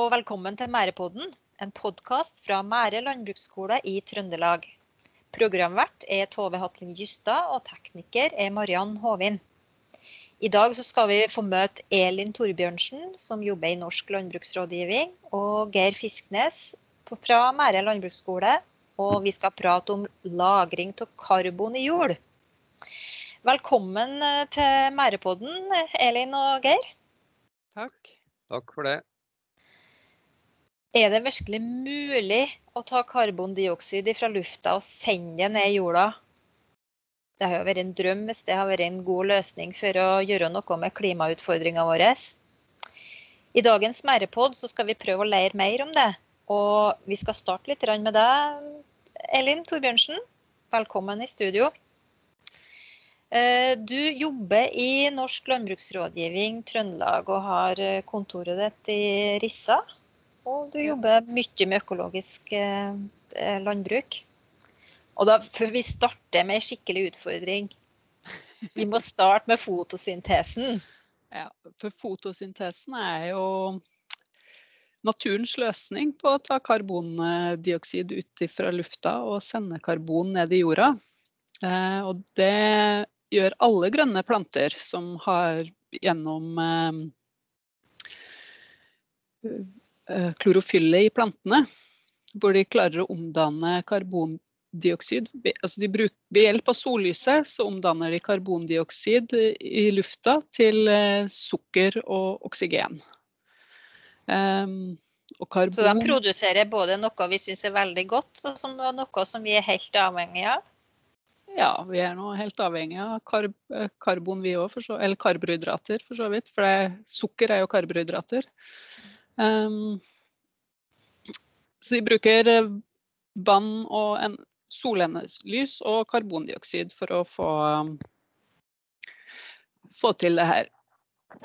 og velkommen til Mærepodden, en podkast fra Mære landbruksskole i Trøndelag. Programvert er Tove Hatling Justad, og tekniker er Mariann Håvin. I dag skal vi få møte Elin Torbjørnsen, som jobber i Norsk landbruksrådgivning, og Geir Fisknes fra Mære landbruksskole. Og vi skal prate om lagring av karbon i jord. Velkommen eh, til Mærepodden, Elin og Geir. Takk. Takk for det. Er det virkelig mulig å ta karbondioksid fra lufta og sende det ned i jorda? Det har jo vært en drøm hvis det har vært en god løsning for å gjøre noe med klimautfordringene våre. I dagens Mærepod skal vi prøve å lære mer om det. Og vi skal starte litt med deg, Elin Torbjørnsen. Velkommen i studio. Eh, du jobber i Norsk landbruksrådgivning Trøndelag og har kontoret ditt i Rissa. Og du jobber mye med økologisk eh, eh, landbruk. Og da får vi starte med en skikkelig utfordring. Vi må starte med fotosyntesen. Ja, for fotosyntesen er jo naturens løsning på å ta karbondioksid ut fra lufta og sende karbon ned i jorda. Eh, og det gjør alle grønne planter som har gjennom Eh, klorofyllet i plantene, hvor de klarer å omdanne karbondioksid. Altså de bruker, ved hjelp av sollyset så omdanner de karbondioksid i lufta til eh, sukker og oksygen. Um, og. Så de produserer både noe vi syns er veldig godt, og noe som vi er helt avhengig av? Ja, vi er nå helt avhengig av karb eh, karbon, vi òg. Eller karbohydrater, for så vidt. For det, sukker er jo karbohydrater. Um, så de bruker eh, vann og en solenergilys og karbondioksid for å få, få til det her.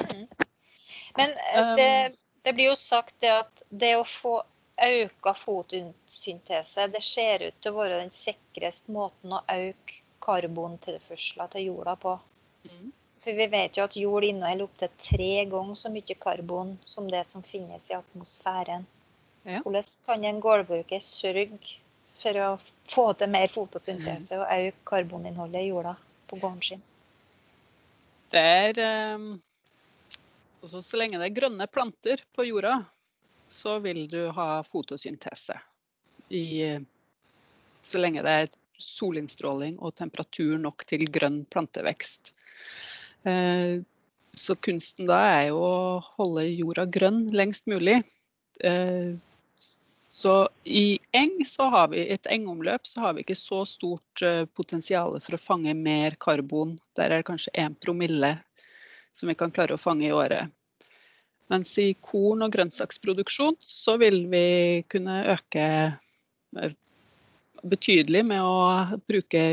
Mm. Men eh, det, det, blir jo sagt det at det å få øka fotosyntese, det ser ut til å være den sikreste måten å øke karbontilførselen til jorda på. Mm. For vi vet jo at jord inneholder opptil tre ganger så mye karbon som det som finnes i atmosfæren. Ja. Hvordan kan en gårdbruker sørge for å få til mer fotosyntese og øke karboninnholdet i jorda på gården sin? Det er um, også Så lenge det er grønne planter på jorda, så vil du ha fotosyntese. I, så lenge det er solinnstråling og temperatur nok til grønn plantevekst. Eh, så kunsten da er jo å holde jorda grønn lengst mulig. Eh, så i eng så har vi et engomløp så har vi ikke så stort eh, potensial for å fange mer karbon. Der er det kanskje 1 promille som vi kan klare å fange i året. Mens i korn- og grønnsaksproduksjon så vil vi kunne øke betydelig med å bruke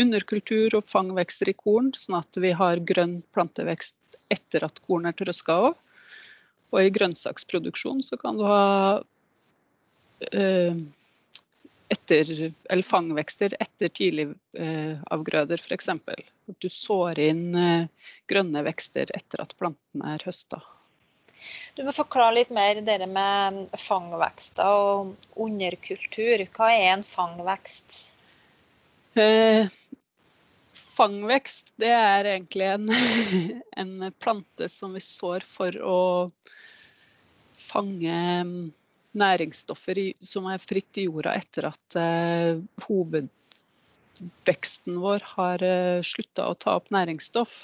underkultur og fangvekster i korn, sånn at vi har grønn plantevekst etter at korn er trøska av. Og i grønnsaksproduksjon så kan du ha eh, etter, eller fangvekster etter tidligavgrøder, eh, f.eks. At du sår inn eh, grønne vekster etter at plantene er høsta. Du må forklare litt mer det med fangvekster og underkultur. Hva er en fangvekst? Eh, fangvekst, det er egentlig en, en, plante som vi sår for å fange mm, næringsstoffer i, som er fritt i jorda etter at eh, hovedveksten vår har eh, slutta å ta opp næringsstoff.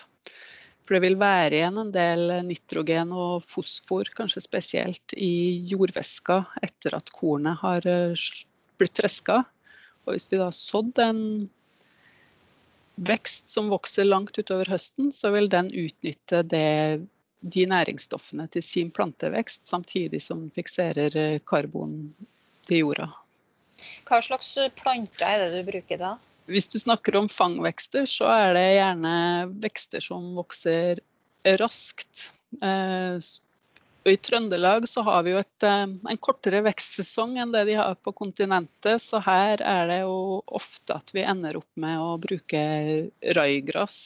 For det vil være igjen en del nitrogen og fosfor, kanskje spesielt i jordvæska etter at kornet har eh, blitt treska. Og hvis vi da har sådd en vekst som vokser langt utover høsten, så vil den utnytte det, de næringsstoffene til sin plantevekst, samtidig som den fikserer eh, karbon til jorda. Hva slags planter er det du bruker da? Hvis du snakker om fangvekster, så er det gjerne vekster som vokser raskt. Og I Trøndelag så har vi jo et, eh, en kortere vekstsesong enn det de har på kontinentet. Så her er det jo ofte at vi ender opp med å bruke røygras.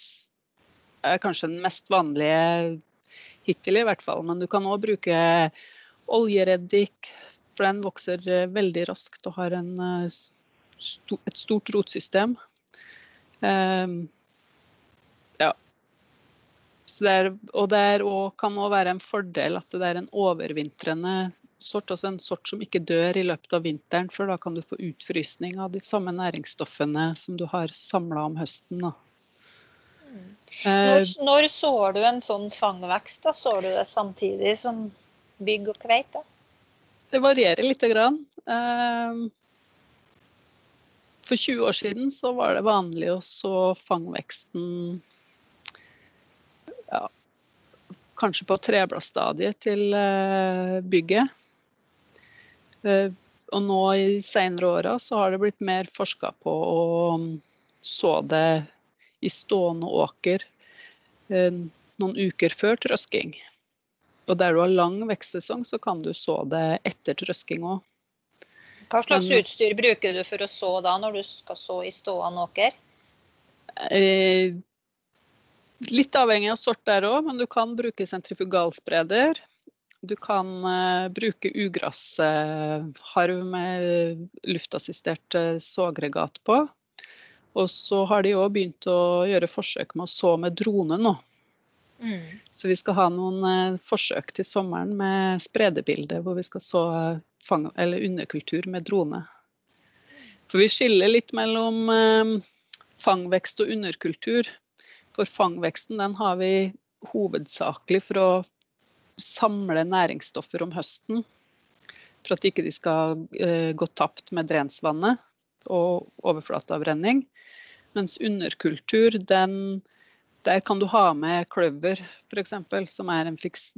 Det er kanskje den mest vanlige hittil i hvert fall. Men du kan òg bruke oljereddik, for den vokser eh, veldig raskt og har en, eh, et stort rotsystem. Um, ja. Så det er, og det er også, kan òg være en fordel at det er en overvintrende sort, altså en sort som ikke dør i løpet av vinteren, for da kan du få utfrysning av de samme næringsstoffene som du har samla om høsten. Da. Mm. Når, når sår du en sånn fangvekst? da? Sår du det samtidig som bygg og kveite? Det varierer lite grann. Ehm, for 20 år siden så var det vanlig å så fangveksten ja, kanskje på trebladstadiet til eh, bygget. Eh, og nå i senere åra så har det blitt mer forska på å så det i stående åker eh, noen uker før trøsking. Og der du har lang vekstsesong, så kan du så det etter trøsking òg. Hva slags utstyr bruker du for å så da, når du skal så i stående åker? Litt avhengig av sort der òg, men du kan bruke sentrifugalspreder. Du kan uh, bruke ugrasharv uh, med luftassistert uh, sågregat på. Og så har de òg begynt å gjøre forsøk med å så med drone nå. Mm. Så vi skal ha noen eh, forsøk til sommeren med spredebilde, hvor vi skal så fang, underkultur med drone. For vi skiller litt mellom fangvekst og underkultur. For fangveksten den har vi hovedsakelig for å samle næringsstoffer om høsten. For at ikke de skal eh, gå tapt med drensvannet og overflateavrenning. Mens underkultur den der kan du ha med kløver f.eks., som,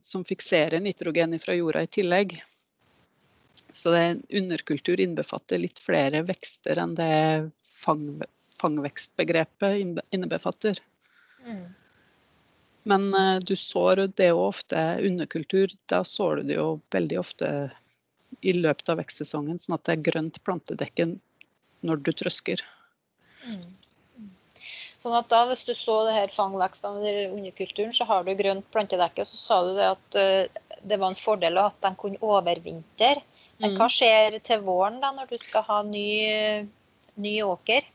som fikserer nitrogen fra jorda i tillegg. Så det underkultur innbefatter litt flere vekster enn det fang, fangvekstbegrepet innebefatter. Mm. Men uh, du sår det jo ofte underkultur. Da sår du det jo veldig ofte i løpet av vekstsesongen, sånn at det er grønt plantedekke når du trøsker. Mm. Sånn at da, Hvis du så det her fangvekstene eller underkulturen, så har du grønt plantedekke. Så sa du det at uh, det var en fordel at de kunne overvintre. Men hva mm. skjer til våren da, når du skal ha ny, ny åker?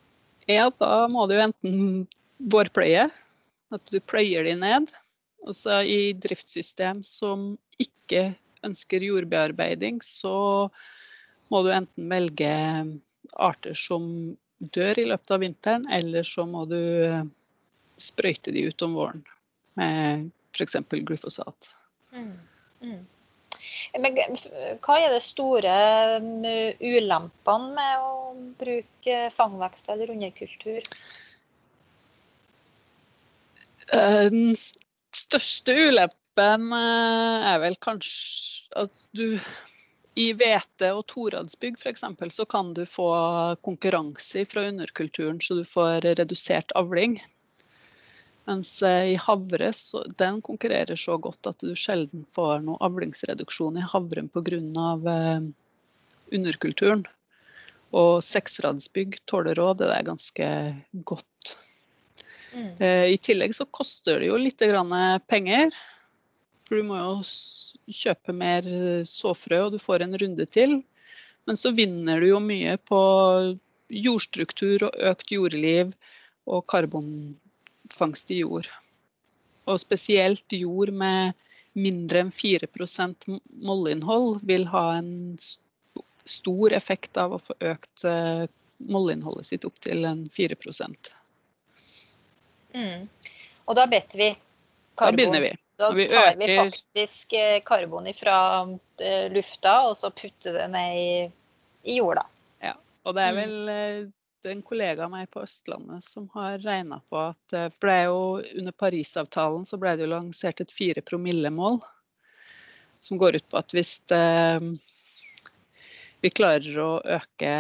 Ja, da må du enten vårpløye, at du pløyer de ned. Og så i driftssystem som ikke ønsker jordbearbeiding, så må du enten velge arter som dør i løpet av vinteren, eller så må du eh, sprøyte de ut om våren med f.eks. glyfosat. Mm. Mm. Men hva er de store mm, ulempene med å bruke fangvekst eller underkultur? Eh, den største ulempen eh, er vel kanskje at du i hvete- og toradsbygg f.eks. så kan du få konkurranse fra underkulturen, så du får redusert avling. Mens eh, i havre så, den konkurrerer så godt at du sjelden får noe avlingsreduksjon i havren pga. Eh, underkulturen. Og seksradsbygg tåler òg det er ganske godt. Mm. Eh, I tillegg så koster det jo litt penger. For du må jo kjøpe mer eh, såfrø, og du får en runde til. Men så vinner du jo mye på jordstruktur og økt jordliv og karbonfangst i jord. Og spesielt jord med mindre enn 4% mollinnhold vil ha en stor effekt av å få økt eh, mollinnholdet sitt opp til en 4 mm. Og da bedt vi karbon. Da begynner vi. Da vi tar vi faktisk eh, karbon fra eh, lufta, og så putter det ned i, i jorda. Ja, og det er mm. vel mm. en kollega av meg på Østlandet som har regna på at For det er jo under Parisavtalen så ble det jo lansert et fire promille-mål. Som går ut på at hvis det, vi klarer å øke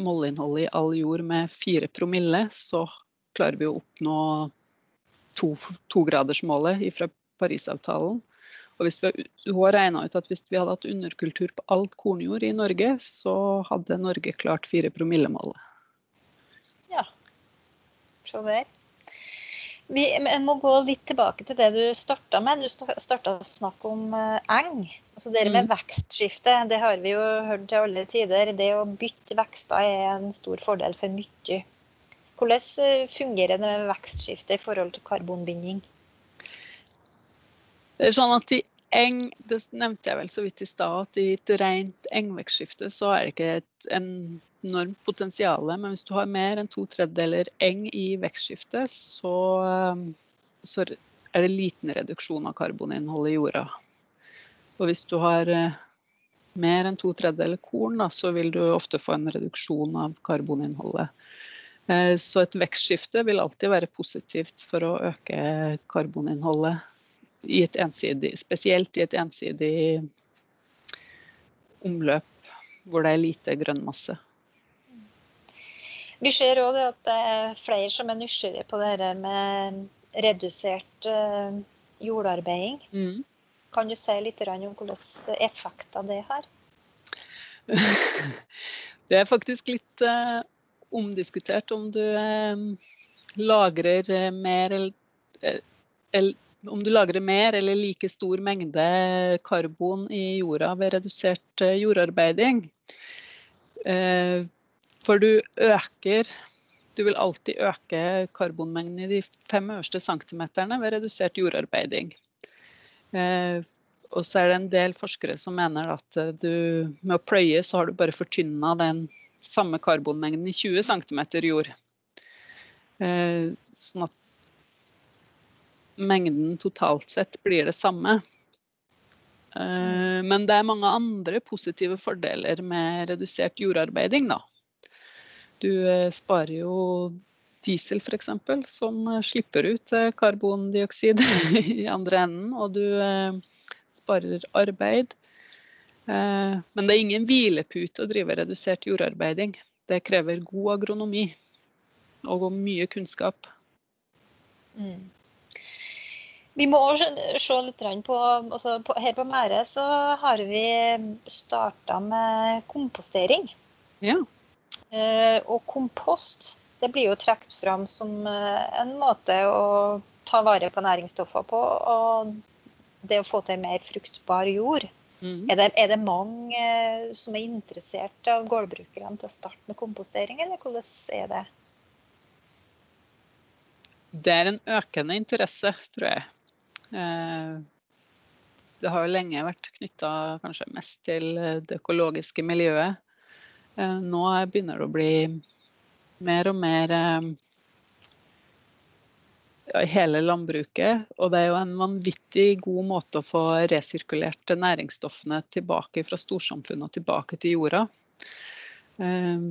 Målinnholdet i all jord med fire promille, så klarer vi å oppnå togradersmålet to fra Parisavtalen. Og hvis vi, har regna ut at hvis vi hadde hatt underkultur på alt kornjord i Norge, så hadde Norge klart fire promillemålet. Ja. Se der. Vi må gå litt tilbake til det du starta med. Du starta å snakke om eh, eng. Altså det med Mm. vekstskifte, det har vi jo hørt til alle tider. Det å bytte vekster er en stor fordel for mye. Hvordan eh, fungerer det med vekstskifte i forhold til karbonbinding? Det er sånn at i eng, det nevnte jeg vel så vidt i stad, at i et rent engvekstskifte så er det ikke et enormt potensial. Men hvis du har mer enn to tredjedeler eng i vekstskiftet, så, um, så er det liten reduksjon av karboninnholdet i jorda. Og hvis du har eh, mer enn to tredjedeler korn, da, så vil du ofte få en reduksjon av karboninnholdet. Eh, Så et vekstskifte vil alltid være positivt for å øke karboninnholdet i ensidig, spesielt i et ensidig omløp hvor det er lite grønnmasse. Vi ser òg at det er flere som er nysgjerrige på det her med redusert eh, jordarbeiding. Mm. Kan du si litt om hvilke effekter det har? Det er faktisk litt eh, omdiskutert om du eh, lagrer eh, mer eller, eh, el- om du lagrer mer eller like stor mengde karbon i jorda ved redusert jordarbeiding. For du øker Du vil alltid øke karbonmengden i de fem øverste centimeterne ved redusert jordarbeiding. Og så er det en del forskere som mener at du med å pløye så har du bare fortynna den samme karbonmengden i 20 cm jord. Eh, sånn at mengden totalt sett blir det samme. Eh, men det er mange andre positive fordeler med redusert jordarbeiding, da. Du eh, sparer jo diesel f.eks., som slipper ut karbondioksid i andre enden. Og du sparer arbeid. Eh, Men det er ingen hvilepute å drive redusert jordarbeiding. Det krever god agronomi og mye kunnskap. Mm. Vi må også se litt på, altså på Her på Mære så har vi starta med kompostering. Ja. Eh, og kompost det blir jo trukket fram som eh, en måte å ta vare på næringsstoffer på. Og det å få til mer fruktbar jord. Mm. Er det, er det mange eh, som er interessert av gårdbrukerne til å starte med kompostering, eller hvordan er det? Det er en økende interesse, tror jeg. Eh, Det har jo lenge vært knytta kanskje mest til eh, det økologiske miljøet. Nå begynner det å bli mer og mer hele landbruket. Og det er jo en vanvittig god måte å få resirkulert næringsstoffene tilbake fra storsamfunnet og tilbake til jorda. Eh,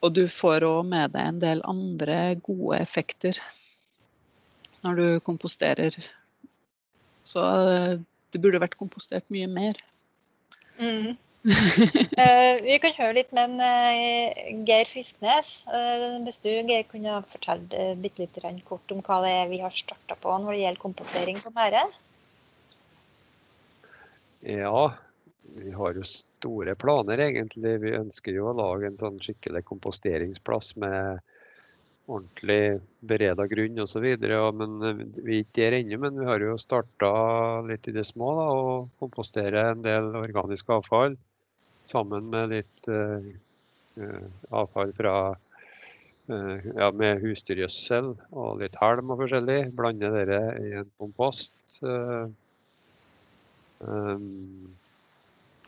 Og du får òg med deg en del andre gode effekter når du komposterer. Så eh, det burde vært kompostert mye mer. Mm. Eh, vi kan høre litt med en, eh, Geir Frisknes. Eh, hvis du Geir, kunne fortelle bitte litt kort om hva det er vi har starta på når det gjelder kompostering på Mære? Ja, vi har jo store planer egentlig. Vi ønsker jo å lage en sånn skikkelig komposteringsplass med ordentlig bereda grunn osv. Men vi er ikke der ennå. Men vi har jo starta litt i det små da, og kompostere en del organisk avfall sammen med litt eh, eh, avfall fra eh, ja, med husdyrgjødsel og litt halm og forskjellig. Blande dere i en kompost.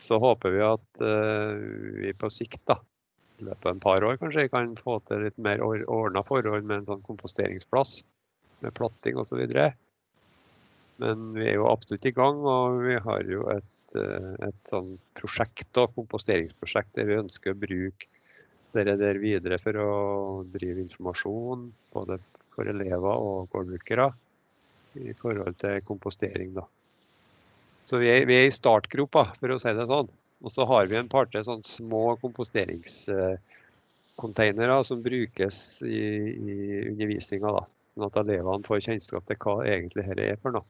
så håper vi at vi på sikt, da, i løpet av en par år kanskje, kan få til litt mer ordna forhold med en sånn komposteringsplass med platting osv. Men vi er jo absolutt i gang, og vi har jo et, et sånn prosjekt, da, komposteringsprosjekt der vi ønsker å bruke dere der videre for å drive informasjon både for elever og gårdbrukere i forhold til kompostering. da. Så vi er, i startgropa, for å si det sånn. Og så har vi en par til sånn små komposteringscontainere som brukes i, i undervisninga. Sånn at elevene får kjennskap til hva egentlig dette er for noe.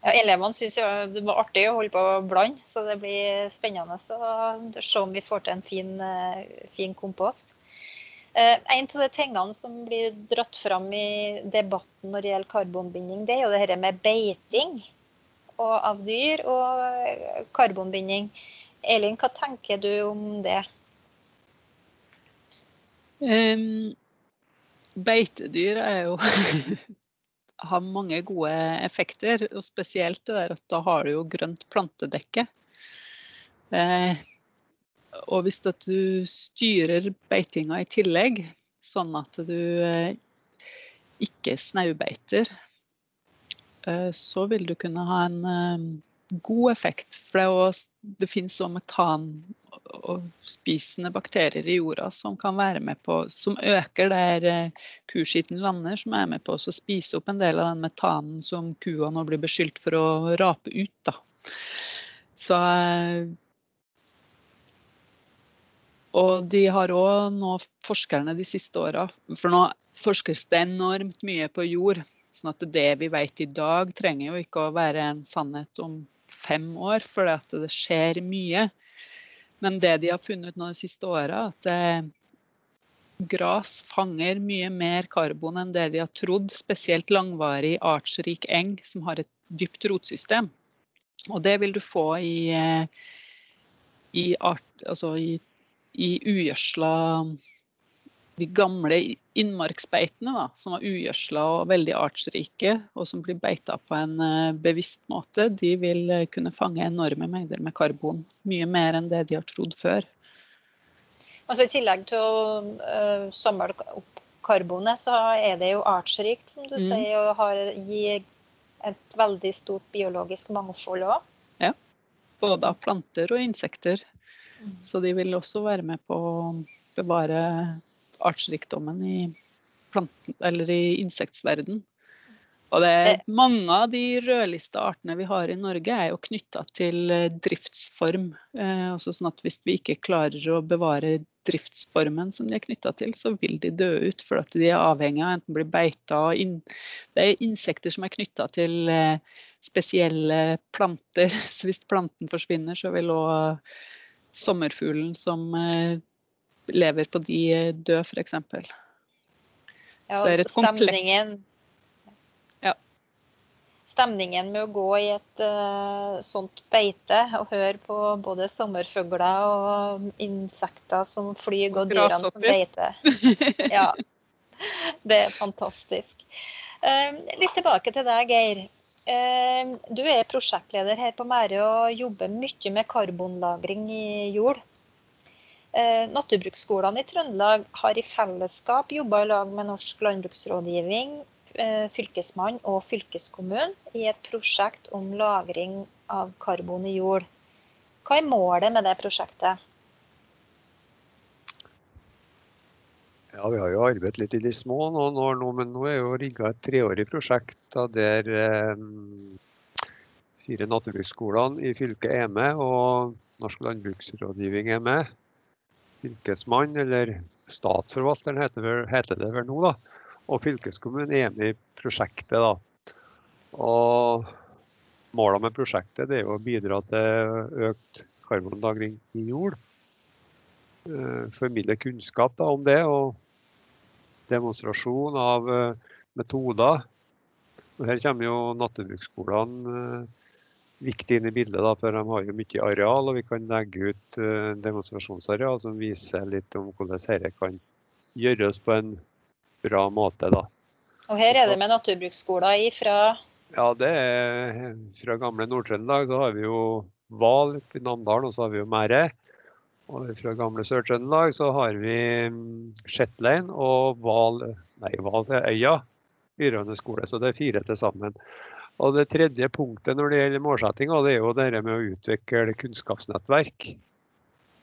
Ja, elevene syns det var artig å holde på å blande, så det blir spennende å se om vi får til en fin, eh, fin kompost. Eh, en av de tingene som blir dratt fram i debatten når det gjelder karbonbinding, det er jo det dette med beiting av dyr og eh, karbonbinding. Elin, hva tenker du om det? Um, beitedyr er jo har mange gode effekter, og spesielt det der at da har du jo grønt plantedekke. Eh, og hvis at du styrer beitinga i tillegg, sånn at du eh, ikke snaubeiter, eh, så vil du kunne ha en eh, god effekt. For det, det finnes òg metan og spisende bakterier i jorda som kan være med på, som øker der eh, kuskitten lander, som er med på å spise opp en del av den metanen som kua nå blir beskyldt for å rape ut. Da. Så eh, og de har òg nå, forskerne de siste åra For nå forskes det enormt mye på jord. sånn at det vi vet i dag, trenger jo ikke å være en sannhet om fem år, for det skjer mye. Men det de har funnet nå de siste åra, at eh, gras fanger mye mer karbon enn det de har trodd, spesielt langvarig artsrik eng som har et dypt rotsystem. Og det vil du få i, eh, i, art, altså i i ugjødsla de gamle innmarksbeitene, da, som var ugjødsla og veldig artsrike, og som blir beita på en uh, bevisst måte, de vil uh, kunne fange enorme mengder med karbon. Mye mer enn det de har trodd før. Altså I tillegg til å uh, samle opp karbonet, så er det jo artsrikt, som du mm. sier, og har, gir et veldig stort biologisk mangfold òg. Ja. Både av planter og insekter. Så de vil også være med på å bevare artsrikdommen i, planten, eller i insektsverden. Og det, er mange av de rødlista artene vi har i Norge, er jo knytta til eh, driftsform. Eh, altså sånn at hvis vi ikke klarer å bevare driftsformen som de er knytta til, så vil de dø ut. For at de er avhengig av enten bli beita inn, Det er insekter som er knytta til eh, spesielle planter. Så hvis planten forsvinner, så vil òg sommerfuglen som eh, lever på de eh, død, f.eks. Ja, og stemningen, ja. stemningen med å gå i et uh, sånt beite og høre på både sommerfugler og insekter som flyr, og dyrene som beiter. Ja, det er fantastisk. Uh, litt tilbake til deg, Geir. Du er prosjektleder her på Mære og jobber mye med karbonlagring i jord. Eh, Naturbruksskolene i Trøndelag har i fellesskap jobba i lag med Norsk landbruksrådgivning, eh, Fylkesmann og fylkeskommunen i et prosjekt om lagring av karbon i jord. Hva er målet med det prosjektet? Ja, Vi har jo arbeidet litt i de små noen år nå, men nå er jo rigga et treårig prosjekt da der eh, fire naturbruksskolene i fylket er med, og Norsk landbruksrådgivning er med. Fylkesmann, eller Statsforvalteren heter, det vel nå, da. Og fylkeskommunen er med i prosjektet. da. Og Målet med prosjektet er å bidra til økt karbonlagring i jord. Eh, formidle kunnskap da, om det, og demonstrasjon av eh, metoder. Og her kommer jo naturbruksskolene eh, viktig inn i bildet, da, for de har jo mye areal. Og vi kan legge ut demonstrasjonsareal som viser litt om hvordan dette kan gjøres på en bra måte. da. Og her er det med naturbruksskoler ifra Ja, det er fra gamle Nord-Trøndelag. Så har vi jo Val i Namdalen, og så har vi jo Mære. Og fra gamle Sør-Trøndelag så har vi mm, Shetland og Val, nei, Val Øya videregående skole. Så det er fire til sammen. Og det tredje punktet når det gjelder målsettinga, det er jo det med å utvikle kunnskapsnettverk,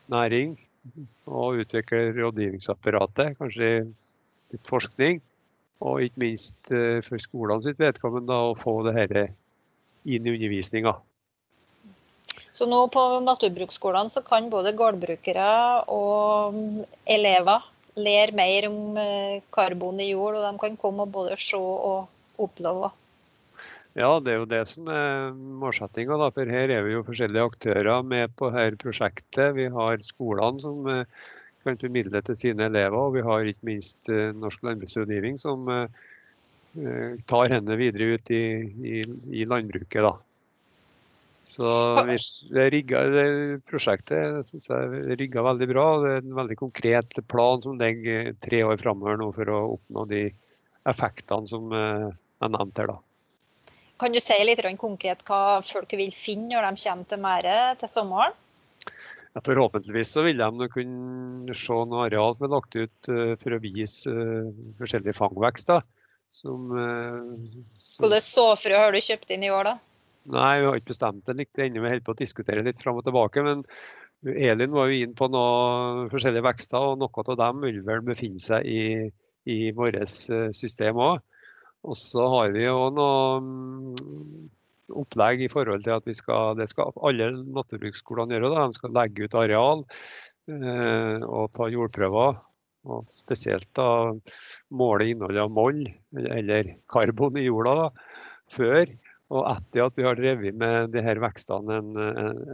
næring, og utvikle rådgivningsapparatet, kanskje litt forskning. Og ikke minst eh, for skolene sitt vedkommende å få det dette inn i undervisninga. Så nå på naturbruksskolene så kan både gårdbrukere og elever lære mer om eh, karbon i jord, og de kan komme og både se og oppleve. Ja, det er jo det som er målsettinga. For her er vi jo forskjellige aktører med på dette prosjektet. Vi har skolene som eh, kan formidle til sine elever. Og vi har ikke minst eh, Norsk landbruksrådgivning som eh, tar henne videre ut i, i, i landbruket. da. Så vi, det rigget, det prosjektet synes jeg rigga veldig bra. Det er en veldig konkret plan som ligger tre år framover nå for å oppnå de effektene som jeg er nevnt her. da. Kan du si litt konkret hva folk vil finne når de kommer til Mære til sommeren? Ja, forhåpentligvis så vil de kunne se noe areal som er lagt ut uh, for å vise uh, forskjellige fangvekster. Som, uh, som... Hvilke såfrø har du kjøpt inn i år, da? Nei, vi har ikke bestemt det litt ennå. Vi holder på å diskutere litt fram og tilbake. Men Elin var jo inne på noen forskjellige vekster, og noe av dem vil vel befinne seg i, i vårt system òg. Og så har vi jo noe mm, opplegg i forhold til at vi skal, det skal alle naturbruksskolene gjøre. Da. De skal legge ut areal eh, og ta jordprøver. Og spesielt da måle innholdet av moll eller karbon i jorda da, før og etter at vi har drevet med de her vekstene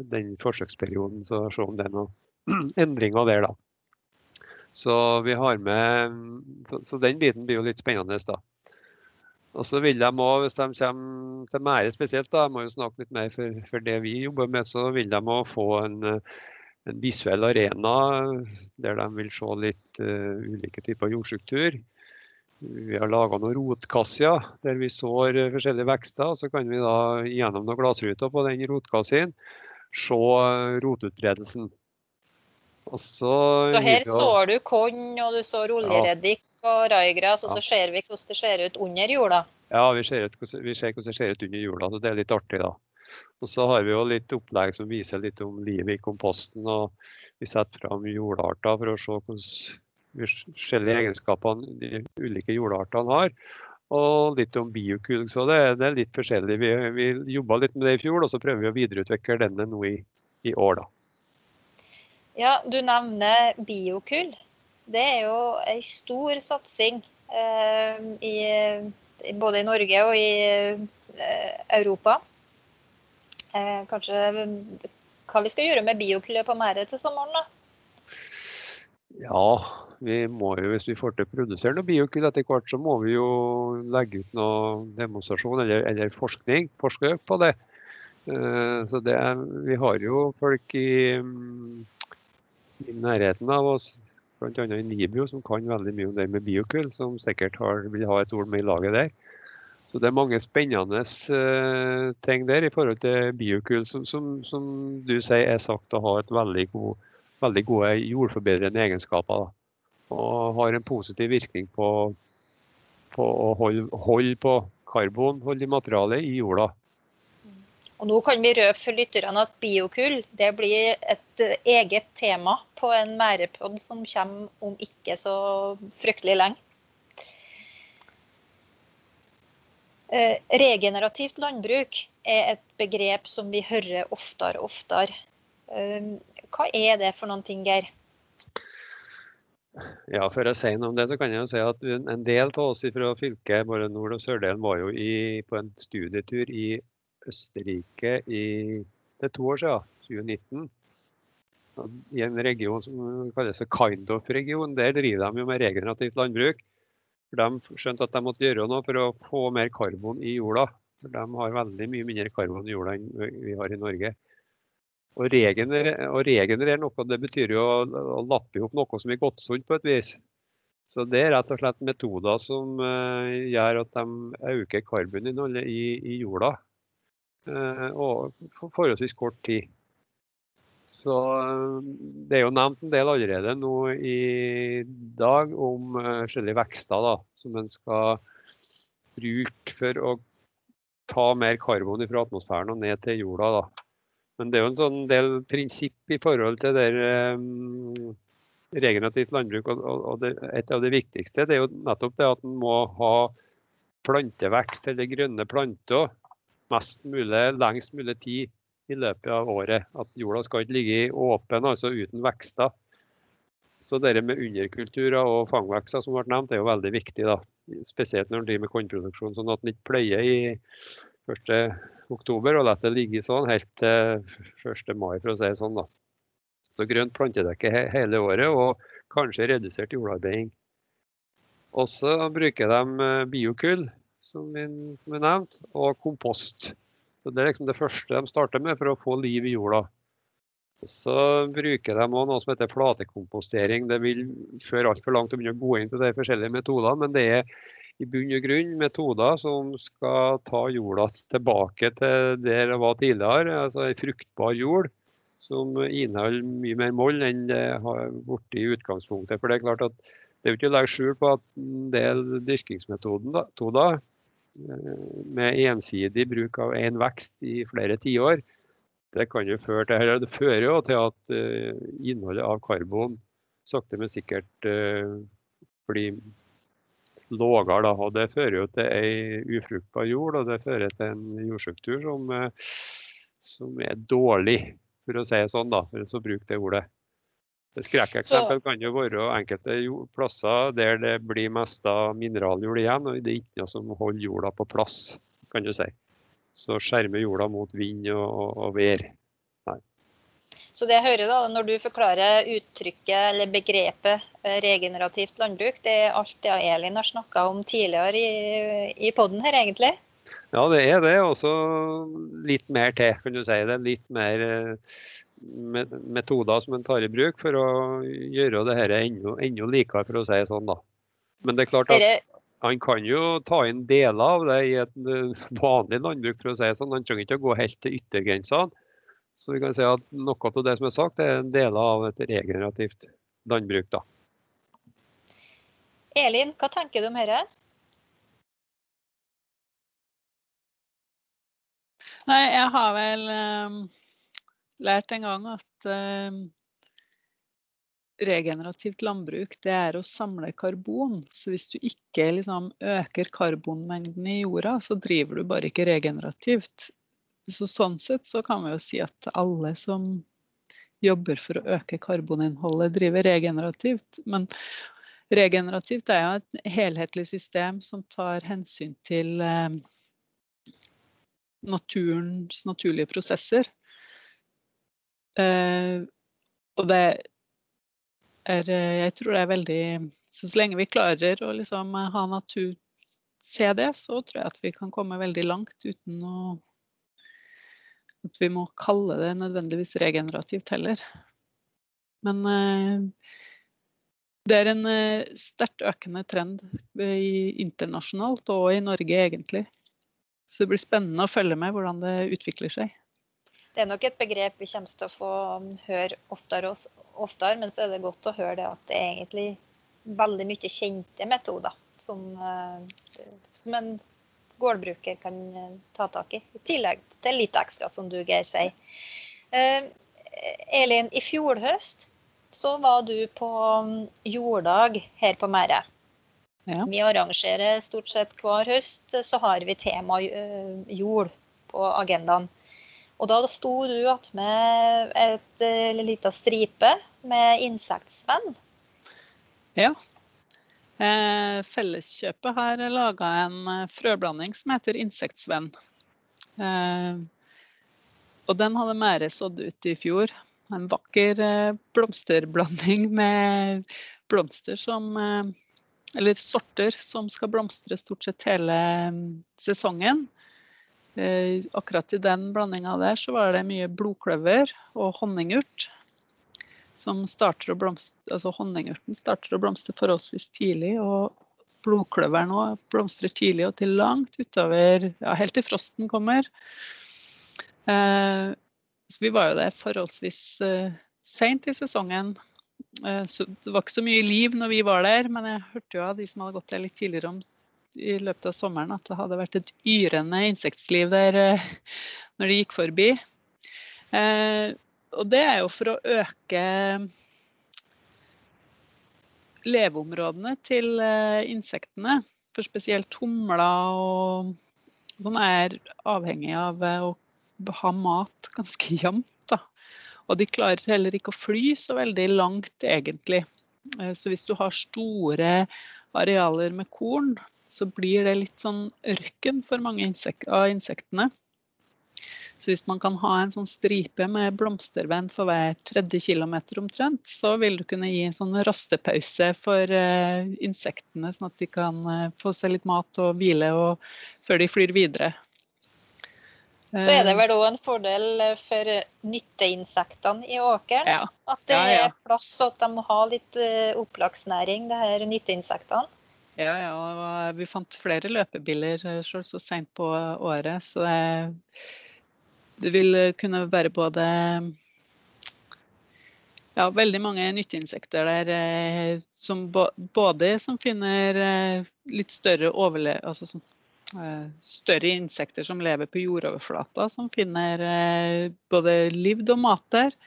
den forsøksperioden, så se om det er noen endringer der, da. Så vi har med Så den biten blir jo litt spennende, da. Og så vil de òg, hvis de kommer til Mære spesielt, da, jeg må jo snakke litt mer for, for det vi jobber med, så vil de òg få en, en, visuell arena der de vil se litt uh, ulike typer jordstruktur. Vi har laga noen rotkasser der vi sår forskjellige vekster. og Så kan vi da gjennom noen glassruter på den rotkassen se rotutbredelsen. Og så, så her sår du korn, og du sår oljereddik og raigras, og så ser vi hvordan det ser ut under jorda. Ja, vi ser, ut, vi ser hvordan det ser ut under jorda, så det er litt artig, da. Og så har vi jo litt opplegg som viser litt om livet i komposten. og Vi setter fram jordarter for å se hvordan forskjellige egenskapene de ulike jordartene har. Og litt om biokull. Så det, det, er litt forskjellig. Vi, vi jobba litt med det i fjor, og så prøver vi å videreutvikle denne nå i, i år, da. Ja, du nevner biokull. Det er jo ei stor satsing eh, i, både i Norge og i eh, Europa. Eh, kanskje hva vi skal gjøre med biokullet på merdet til sommeren, da? Ja, vi må jo, hvis vi får til å produsere noe biokull etter hvert, så må vi jo legge ut noe demonstrasjon eller, eller forskning, forske på det. Eh, så det, vi har jo folk i, i nærheten av oss bl.a. i Nibio, som kan veldig mye om det med biokull, som sikkert har, vil ha et ord med i laget der. Så det er mange spennende uh, ting der i forhold til biokull, som, som, som, du sier er sagt å ha et veldig, god, veldig gode jordforbedrende egenskaper. Da. Og har en positiv virkning på, på å holde, holde på karbon, holde materialet i jorda. Og nå kan vi røpe for lytterne at biokull det blir et eget tema på en mærepod som kommer om ikke så fryktelig lenge. Eh, regenerativt landbruk er et begrep som vi hører oftere og oftere. Eh, hva er det for noen ting, Geir? Ja, Før jeg sier noe om det, så kan jeg jo si at en del av oss fra fylket, både nord- og sørdelen, var jo i, på en studietur i Østerrike i, det er to år siden, 2019. I en region som kalles kind of-region. Der driver de jo med regenerativt landbruk. For De skjønte at de måtte gjøre noe for å få mer karbon i jorda. For De har veldig mye mindre karbon i jorda enn vi har i Norge. Og regenerere noe, det betyr jo å, å lappe opp noe som er gått sunt på et vis. Så det er rett og slett metoder som uh, gjør at de øker karboninnholdet i, i jorda. Eh, og for forholdsvis kort tid. Så eh, Det er jo nevnt en del allerede nå i dag om eh, forskjellige vekster da, som en skal bruke for å ta mer karbon fra atmosfæren og ned til jorda. da. Men det er jo en sånn del prinsipp i forhold til det um, regenerativt landbruk. og, og det, Et av det viktigste det er jo nettopp det at en må ha plantevekst eller grønne planter mest mulig, lengst mulig tid i løpet av året. At jorda skal ikke ligge åpen, altså uten vekster. Så det med underkulturer og fangvekster som ble nevnt, er jo veldig viktig. da. Spesielt når en driver med kornproduksjon. Sånn at en ikke pløyer i 1.10 og lar det ligge sånn helt til 1. mai, for å si det sånn. da. Så grønt plantedekke hele året. og kanskje redusert jordarbeiding. Også bruker de eh, biokull, som vi, som vi nevnte, og kompost. Så Det er liksom det første de starter med for å få liv i jorda. Så bruker de også noe som heter flatekompostering. Det vil føre altfor langt å begynne å gå inn på de forskjellige metodene, men det er i bunn og grunn metoder som skal ta jorda tilbake til der det var tidligere, altså ei fruktbar jord som inneholder mye mer moll enn det har blitt i utgangspunktet. For Det er klart at det er jo ikke å legge skjul på at en del dyrkingsmetoder med ensidig bruk av én vekst i flere tiår, det kan jo føre til, eller det fører jo til at uh, innholdet av karbon sakte, men sikkert uh, blir lavere. Det fører jo til ei ufruktbar jord, og det fører til en jordstruktur som, som er dårlig, for å si det sånn, da, for å bruke det ordet. Skrekkeksempel kan jo være enkelte plasser der det blir mest av mineraljord igjen, og det er ikke noe som holder jorda på plass, kan du si. Så skjermer jorda mot vind og, og, og vær. Nei. Så det jeg hører da, når du forklarer uttrykket eller begrepet eh, regenerativt landbruk, det er alt det Elin har snakka om tidligere i, i poden her, egentlig? Ja, det er det. Også litt mer til, kan du si. Det er litt mer eh, metoder som en tar i bruk for å gjøre det dette enda, enda likere, for å si det sånn. da. Men det er klart at han kan jo ta inn deler av det i et eh, vanlig landbruk, for å si det sånn. Han trenger ikke å gå helt til yttergrensene. Så vi kan si at noe av det som er sagt, er deler av et regenerativt landbruk. da. Elin, hva tenker du om dette? Nei, jeg har vel um lært en gang at eh, regenerativt landbruk det er å samle karbon. Så hvis du ikke liksom, øker karbonmengden i jorda, så driver du bare ikke regenerativt. Så sånn sett så kan vi jo si at alle som jobber for å øke karboninnholdet, driver regenerativt. Men regenerativt er jo et helhetlig system som tar hensyn til eh, naturens naturlige prosesser. Uh, og det er Jeg tror det er veldig Så så lenge vi klarer å liksom ha natur se det, så tror jeg at vi kan komme veldig langt uten å At vi må kalle det nødvendigvis regenerativt heller. Men uh, det er en uh, sterkt økende trend i, internasjonalt og i Norge egentlig. Så det blir spennende å følge med hvordan det utvikler seg. Det er nok et begrep vi kommer til å få høre oftere, oftere, men så er det godt å høre det at det er egentlig veldig mye kjente metoder som, eh, som en gårdbruker kan eh, ta tak i. I tillegg til litt ekstra, som du Geir sier. Eh, Elin, i fjor høst så var du på mm, jorddag her på Mære. Ja. Vi arrangerer stort sett hver høst, så har vi tema jord på agendaen. Og da sto du med et uh, lita stripe med insektsvenn. Ja. Eh, Felleskjøpet har laga en eh, frøblanding som heter insektsvenn. Eh, og den hadde Mære sådd ut i fjor. En vakker eh, blomsterblanding med blomster som eh, Eller sorter som skal blomstre stort sett hele mm, sesongen. Eh, akkurat i den blandinga der så var det mye blodkløver og honningurt. Som starter å blomstre, altså Honningurten starter å blomstre forholdsvis tidlig. og Blodkløveren òg blomstrer tidlig og til langt utover, ja, helt til frosten kommer. Eh, så vi var jo der forholdsvis eh, seint i sesongen. Eh, så det var ikke så mye liv når vi var der, men jeg hørte jo av de som hadde gått der litt tidligere om i løpet av sommeren at det hadde vært et yrende insektliv der eh, når de gikk forbi. Eh, og det er jo for å øke leveområdene til eh, insektene. For spesielt humler og sånn er avhengig av å ha mat ganske jevnt. Og de klarer heller ikke å fly så veldig langt, egentlig. Så hvis du har store arealer med korn, så blir det litt sånn ørken for mange insek av insektene. Så hvis man kan ha en sånn stripe med blomstervenn for hver tredje kilometer omtrent, så vil du kunne gi en sånn rastepause for uh, insektene, sånn at de kan uh, få seg litt mat og hvile og, før de flyr videre. Så er det vel òg en fordel for nytteinsektene i åkeren? Ja. At det Ja, ja. er plass og at de må ha litt uh, opplagsnæring, det her nytteinsektene? Ja, ja, og vi fant flere løpebiller eh, selv så sent på året, så det, det vil kunne være både ja, veldig mange nytteinsekter der eh, som både som finner eh, litt større overle... Altså som, eh, større insekter som lever på jordoverflata, som finner eh, både livd og mat der,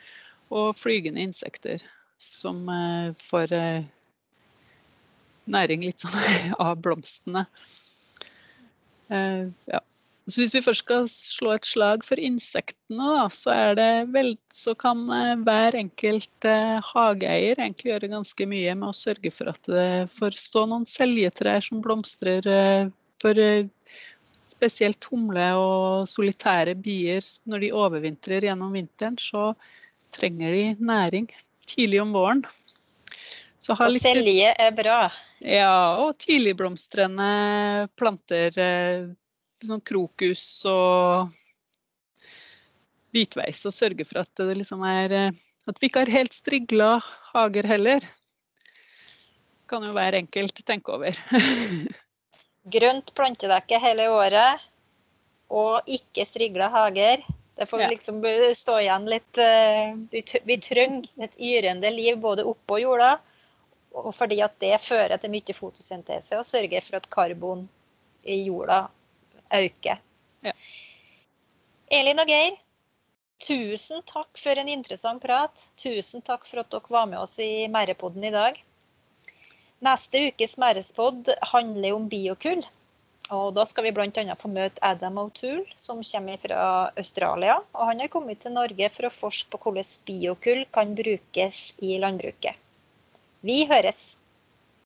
og flygende insekter som eh, får eh, næring litt sånn av blomstene. Uh, ja. Så hvis vi først skal slå et slag for insektene, da, så, vel, så kan eh, hver enkelt eh, hageeier egentlig gjøre ganske mye med å sørge for at det får stå noen seljetrær som blomstrer eh, for eh, spesielt humle og solitære bier. Når de overvintrer gjennom vinteren, så trenger de næring tidlig om våren. Så litt selje er bra. ja, og tidligblomstrende planter. eh, Sånn krokus og hvitveis. Og sørge for at det liksom er eh, At vi ikke har helt strigla hager heller. Kan jo hver enkelt tenke over. Grønt plantedekke hele året, og ikke strigla hager. Det får Ja. liksom stå igjen litt eh, Vi vi trenger et yrende liv både oppå jorda, og fordi at det fører til mye fotosyntese og sørger for at karbon i jorda øker. Ja. Elin og Geir, tusen takk for en interessant prat. Tusen takk for at dere var med oss i Merrepodden i dag. Neste ukes Merrespod handler om biokull. Og da skal vi bl.a. få møte Adam O'Toole, som kommer fra Australia. Og han har kommet til Norge for å forske på hvordan biokull kan brukes i landbruket. Vi høres!